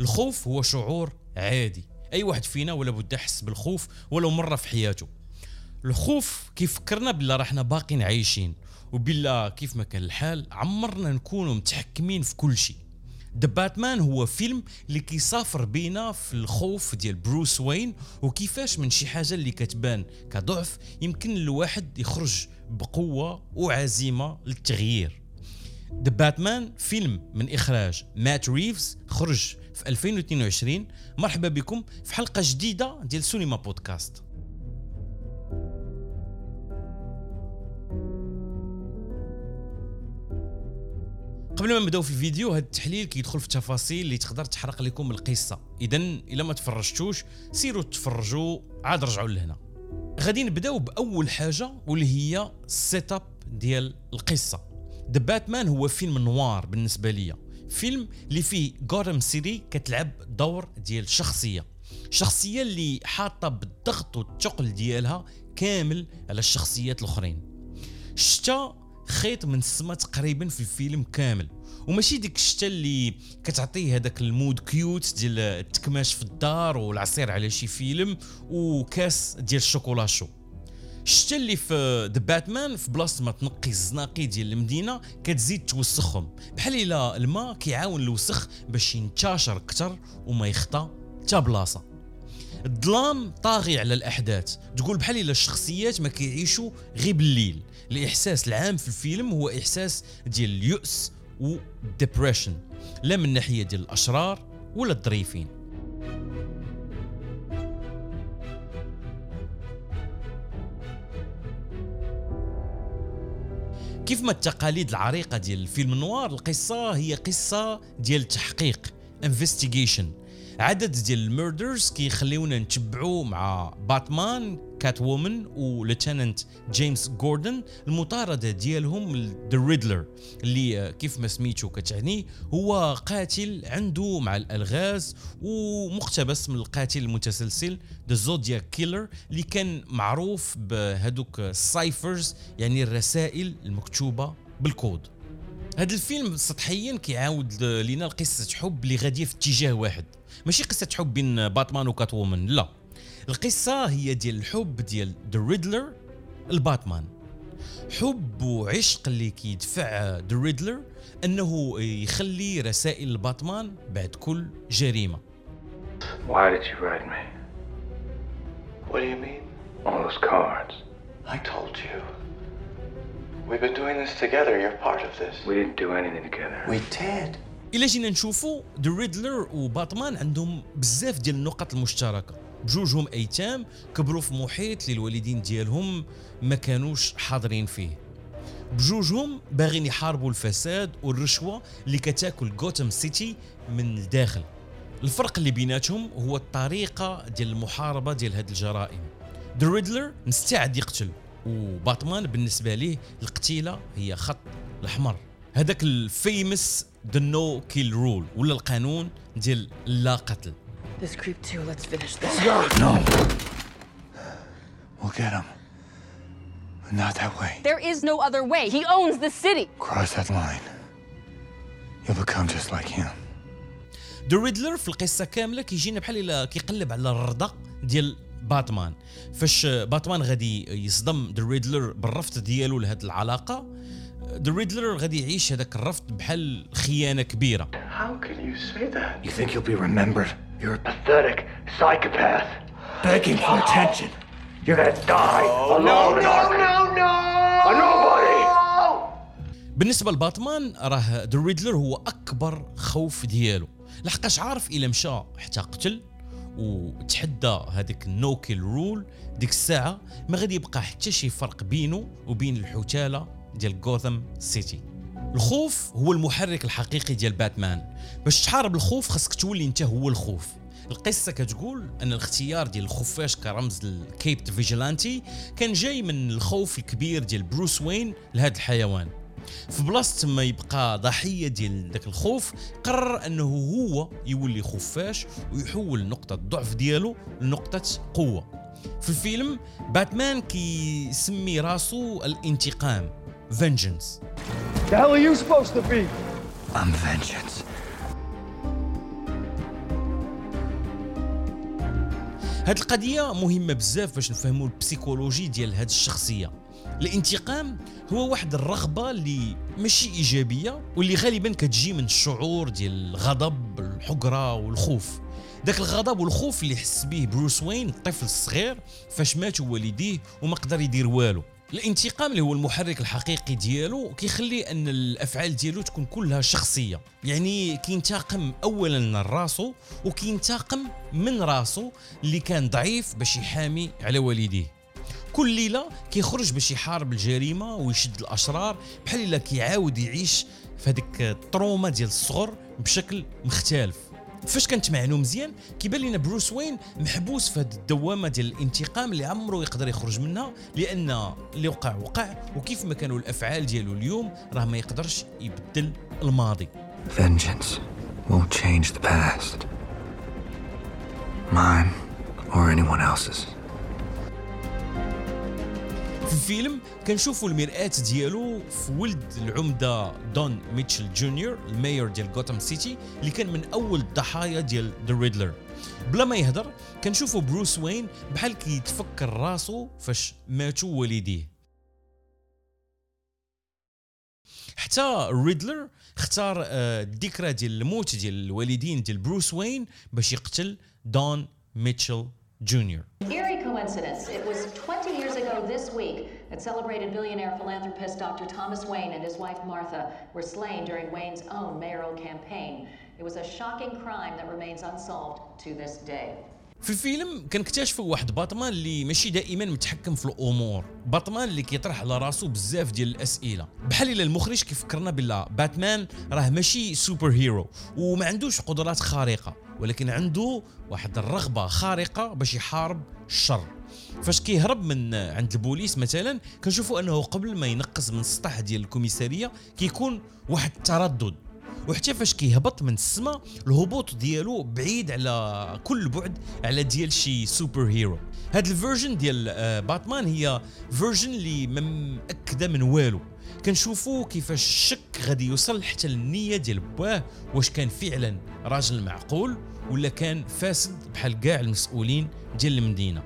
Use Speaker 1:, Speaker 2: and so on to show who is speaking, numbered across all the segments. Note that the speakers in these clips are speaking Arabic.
Speaker 1: الخوف هو شعور عادي. أي واحد فينا ولا بد يحس بالخوف ولو مرة في حياته. الخوف كيفكرنا بلا راحنا باقين عايشين وبلا كيف ما كان الحال عمرنا نكونوا متحكمين في كل شيء. ذا باتمان هو فيلم اللي كيسافر بينا في الخوف ديال بروس وين وكيفاش من شي حاجة اللي كتبان كضعف يمكن الواحد يخرج بقوة وعزيمة للتغيير. The Batman فيلم من إخراج مات ريفز خرج في 2022 مرحبا بكم في حلقة جديدة ديال سينما بودكاست. قبل ما نبداو في الفيديو هذا التحليل كيدخل في تفاصيل اللي تقدر تحرق لكم القصة. اذا إلا ما تفرجتوش سيروا تفرجوا عاد رجعوا لهنا. غادي نبداو بأول حاجة واللي هي ال setup ديال القصة. The Batman هو فيلم noir بالنسبة ليا. فيلم اللي فيه Gotham City كتلعب دور ديال شخصية. شخصية اللي حاطة بالضغط والثقل ديالها كامل على الشخصيات الأخرين. شتا خيط من السما تقريبا في الفيلم كامل. وماشي ديك الشتا اللي كتعطيه هذاك ال mood cute ديال التكماش في الدار والعصير على شي فيلم وكاس ديال ال chocolat chaud. الشتا اللي في The Batman في بلاصة ما تنقي الزناقي ديال المدينة كتزيد توسخهم. بحال إلا الماء كيعاون الوسخ باش ينتشر أكثر وما يخطى حتى بلاصة. الظلام طاغي على الأحداث. تقول بحال إلا الشخصيات ما كيعيشوا غير بالليل. الإحساس العام في الفيلم هو إحساس ديال اليأس وال depression لا من ناحية ديال الأشرار ولا الظريفين. كيف ما التقاليد العريقة ديال الفيلم ال noir القصة هي قصة ديال تحقيق investigation عدد ديال ال murders كيخليونا نتبعوا مع باتمان Catwoman و lieutenant جيمس جوردن المطاردة ديالهم The Riddler اللي كيف ما سميتو كتعني هو قاتل عنده مع الألغاز ومقتبس من القاتل المتسلسل The Zodiac Killer اللي كان معروف بهذوك ال ciphers يعني الرسائل المكتوبة بالكود. هذا الفيلم سطحيا كيعاود لينا قصه حب اللي غادية في اتجاه واحد. ماشي قصة حب بين باتمان و Catwoman لا. القصة هي ديال الحب ديال ذا ريدلر لباتمان حب وعشق اللي كيدفع ذا ريدلر أنه يخلي رسائل لباتمان بعد كل جريمة
Speaker 2: Why did you write me?
Speaker 3: What do you mean?
Speaker 2: All those cards.
Speaker 3: I told you. We've been doing this together. You're part of this.
Speaker 2: We didn't do anything together.
Speaker 3: We did.
Speaker 1: الا جينا نشوفوا ذا ريدلر وباتمان عندهم بزاف ديال النقط المشتركة بجوجهم أيتام كبروا في محيط اللي الوالدين ديالهم ما كانوش حاضرين فيه. بجوجهم باغيين يحاربوا الفساد والرشوة اللي كتاكل غوتم سيتي من الداخل. الفرق اللي بيناتهم هو الطريقة ديال المحاربة ديال هاد الجرائم. ذا ريدلر مستعد يقتل وباتمان بالنسبة ليه القتيلة هي خط الأحمر. هذاك ال famous the no kill rule ولا القانون ديال لا قتل.
Speaker 4: This creep, too. Let's finish this.
Speaker 3: No. We'll get him. Not that way.
Speaker 4: There is no other way. He owns the city.
Speaker 3: Cross that line. You'll become just like him.
Speaker 1: ذا ريدلر في القصة كامله كيجينا بحال الا كيقلب على الرضا ديال باتمان فاش باتمان غادي يصدم ذا ريدلر بالرفض ديالو لهاد العلاقه ذا ريدلر غادي يعيش هذاك الرفض بحال خيانه كبيره
Speaker 3: How can you say that?
Speaker 2: You think you'll be remembered? You're a pathetic psychopath. Begging for attention. You're gonna die alone. No, no, no, no! A nobody!
Speaker 1: بالنسبة لباتمان راه ذا ريدلر هو أكبر خوف ديالو لحقاش عارف إلا مشى حتى قتل وتحدى هذيك ال no kill rule ديك الساعة ما غادي يبقى حتى شي فرق بينه وبين القتالة ديال غوثم سيتي الخوف هو المحرك الحقيقي ديال باتمان. باش تحارب الخوف خاصك تولي انت هو الخوف. القصة كتقول أن الاختيار ديال الخفاش كرمز لل caped vigilante كان جاي من الخوف الكبير ديال بروس وين لهذا الحيوان. في بلاصة ما يبقى ضحية ديال ذاك الخوف قرر أنه هو يولي خفاش ويحول نقطة الضعف ديالو لنقطة قوة. في الفيلم باتمان كيسمي راسو الانتقام. Vengeance
Speaker 5: The hell are you supposed to be?
Speaker 2: I'm vengeance.
Speaker 1: هاد القضية مهمة بزاف باش نفهموا ال psychologie ديال هاد الشخصية الانتقام هو واحد الرغبة اللي ماشي إيجابية واللي غالبا كتجي من الشعور ديال الغضب الحقرة والخوف داك الغضب والخوف اللي حس به بروس وين الطفل الصغير فاش ماتوا والديه وما قدر يدير والو الانتقام اللي هو المحرك الحقيقي ديالو كيخلي أن الأفعال ديالو تكون كلها شخصية. يعني كينتقم اولا من راسو وكينتقم من راسو اللي كان ضعيف باش يحامي على والديه. كل ليلة كيخرج باش يحارب الجريمة ويشد الأشرار بحال إلا كيعاود يعيش في هذيك التروما ديال الصغر بشكل مختلف. فاش كانت معلوم مزيان كيبان لنا بروس وين محبوس في هذه الدوامة ديال الانتقام اللي عمره يقدر يخرج منها لأن اللي وقع وقع وكيف ما كانوا الأفعال ديالو اليوم راه ما يقدرش يبدل الماضي
Speaker 5: Vengeance won't change the past. Mine or anyone else's.
Speaker 1: في الفيلم كنشوفوا المرآة ديالو في ولد العمدة دون ميتشل جونيور المايور ديال غوثام سيتي اللي كان من أول الضحايا ديال ذا ريدلر بلا ما يهدر كنشوفوا بروس وين بحال كيتفكر راسو فاش ماتوا والديه. حتى ريدلر اختار آه، الذكرى ديال الموت ديال الوالدين ديال بروس وين باش يقتل دون ميتشل جونيور.
Speaker 6: this week that celebrated billionaire philanthropist Dr. Thomas Wayne and his wife Martha were slain during Wayne's own mayoral campaign. It was a shocking crime that remains unsolved to this day.
Speaker 1: في الفيلم كنكتشفوا واحد باتمان اللي ماشي دائما متحكم في الأمور باتمان اللي كيطرح على راسو بزاف ديال الأسئلة بحال إلا المخرج كيفكرنا بلا باتمان راه ماشي super hero وما عندوش قدرات خارقة ولكن عنده واحد الرغبة خارقة باش يحارب الشر فاش كيهرب من عند البوليس مثلا كنشوفوا أنه قبل ما ينقز من السطح ديال الكوميسارية كيكون واحد التردد. وحتى فاش كيهبط من السماء الهبوط ديالو بعيد على كل بعد على ديال شي super hero هاد ال version ديال آه، باتمان هي version اللي ما مأكدة من والو. كنشوفوا كيفاش الشك غادي يوصل حتى للنية ديال باه واش كان فعلا راجل معقول ولا كان فاسد بحال كاع المسؤولين ديال المدينة.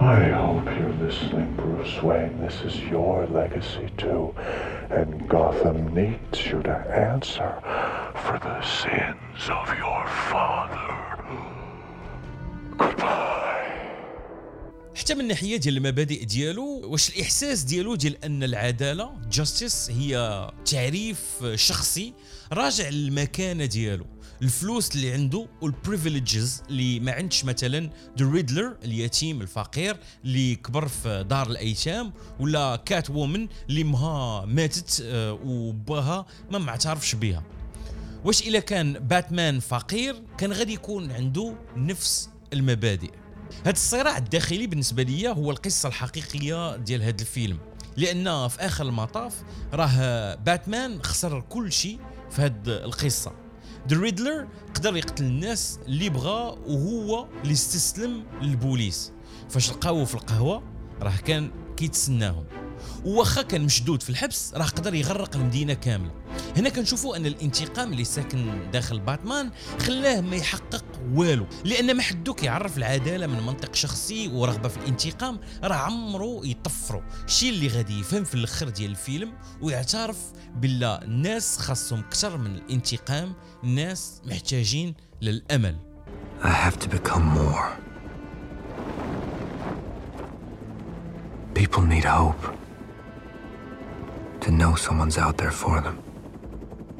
Speaker 7: I hope you're listening, Bruce Wayne. This is your legacy, too. And Gotham needs you to answer for the sins of your father. Goodbye.
Speaker 1: حتى من الناحيه ديال المبادئ ديالو واش الاحساس ديالو ديال ان العداله justice هي تعريف شخصي راجع للمكانه ديالو الفلوس اللي عنده وال privileges اللي ما عندش مثلا ذا ريدلر اليتيم الفقير اللي كبر في دار الأيتام ولا Catwoman اللي مها ماتت آه، وباها ما معترفش بها واش إلا كان باتمان فقير كان غادي يكون عنده نفس المبادئ. هذا الصراع الداخلي بالنسبة لي هو القصة الحقيقية ديال هذا الفيلم. لأن في آخر المطاف راه باتمان خسر كل شيء في هذه القصة. ذا ريدلر قدر يقتل الناس اللي بغى وهو اللي استسلم للبوليس. فاش لقاوه في القهوة راه كان كيتسناهم. وواخا كان مشدود في الحبس راه قدر يغرق المدينة كاملة. هنا كنشوفوا أن الانتقام اللي ساكن داخل باتمان خلاه ما يحقق والو لأن ما حدو كيعرف العدالة من منطق شخصي ورغبة في الانتقام راه عمرو يطفرو الشيء اللي غادي يفهم في الأخر ديال الفيلم ويعترف بلا الناس خاصهم أكثر من الانتقام الناس محتاجين للأمل
Speaker 5: I have to become more. People need hope. To know someone's out there for them.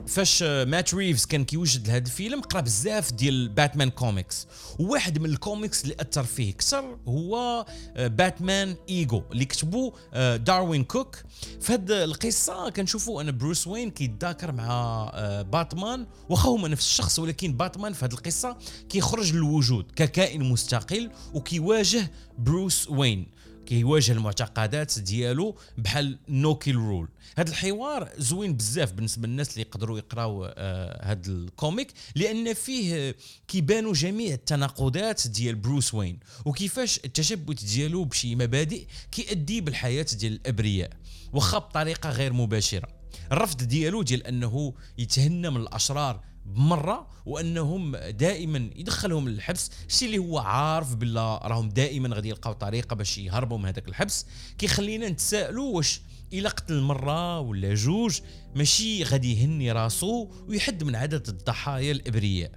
Speaker 1: فاش آه، مات ريفز كان كيوجد لهذا الفيلم قرأ بزاف ديال باتمان كوميكس وواحد من الكوميكس اللي أثر فيه كثر هو آه، Batman: Ego اللي كتبو آه، داروين كوك في هذه القصة كنشوفوا أن بروس وين كيتذاكر مع آه، باتمان واخا هما نفس الشخص ولكن باتمان في هذه القصة كيخرج للوجود ككائن مستقل وكيواجه بروس وين كيواجه المعتقدات ديالو بحال no kill rule. هذا الحوار زوين بزاف بالنسبة للناس اللي يقدروا يقراو هذا ال comic لأن فيه آه، كيبانوا جميع التناقضات ديال بروس وين وكيفاش التشبت ديالو بشي مبادئ كيؤدي بالحياة ديال الأبرياء واخا بطريقة غير مباشرة. الرفض ديالو ديال أنه يتهنى من الأشرار بمرة وأنهم دائما يدخلهم للحبس. الشيء اللي هو عارف بالله راهم دائما غادي يلقاو طريقة باش يهربوا من هذاك الحبس. كيخلينا نتسائلوا واش إلا قتل مره ولا جوج ماشي غادي يهني راسو ويحد من عدد الضحايا الإبرياء.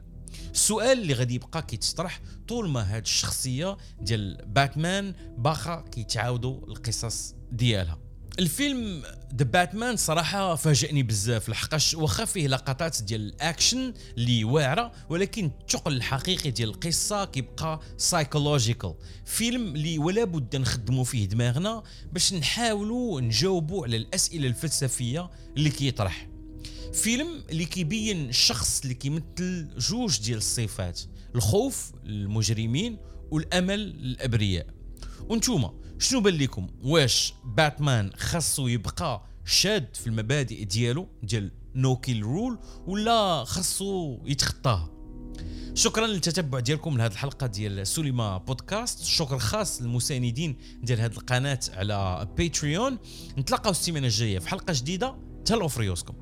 Speaker 1: السؤال اللي غادي يبقى كيتطرح طول ما هاد الشخصية ديال باتمان باقا كيتعاودوا القصص ديالها. الفيلم ذا باتمان صراحة فاجئني بزاف لحقاش واخا فيه لقطات ديال الأكشن اللي واعرة ولكن الثقل الحقيقي ديال القصة كيبقى psychological فيلم اللي ولا بد نخدموا فيه دماغنا باش نحاولوا نجاوبوا على الأسئلة الفلسفية اللي كيطرح. فيلم اللي كيبين الشخص اللي كيمثل جوج ديال الصفات الخوف للمجرمين والأمل للابرياء وانتوما شنو بان لكم واش باتمان خاصو يبقى شاد في المبادئ ديالو ديال no kill rule ولا خاصو يتخطاها شكرا للتتبع ديالكم لهذه الحلقة ديال سوليما بودكاست. شكر خاص للمساندين ديال هذه القناة على باتريون نتلاقاو السيمانة الجاية في حلقة جديدة. تهلاو في ريوسكم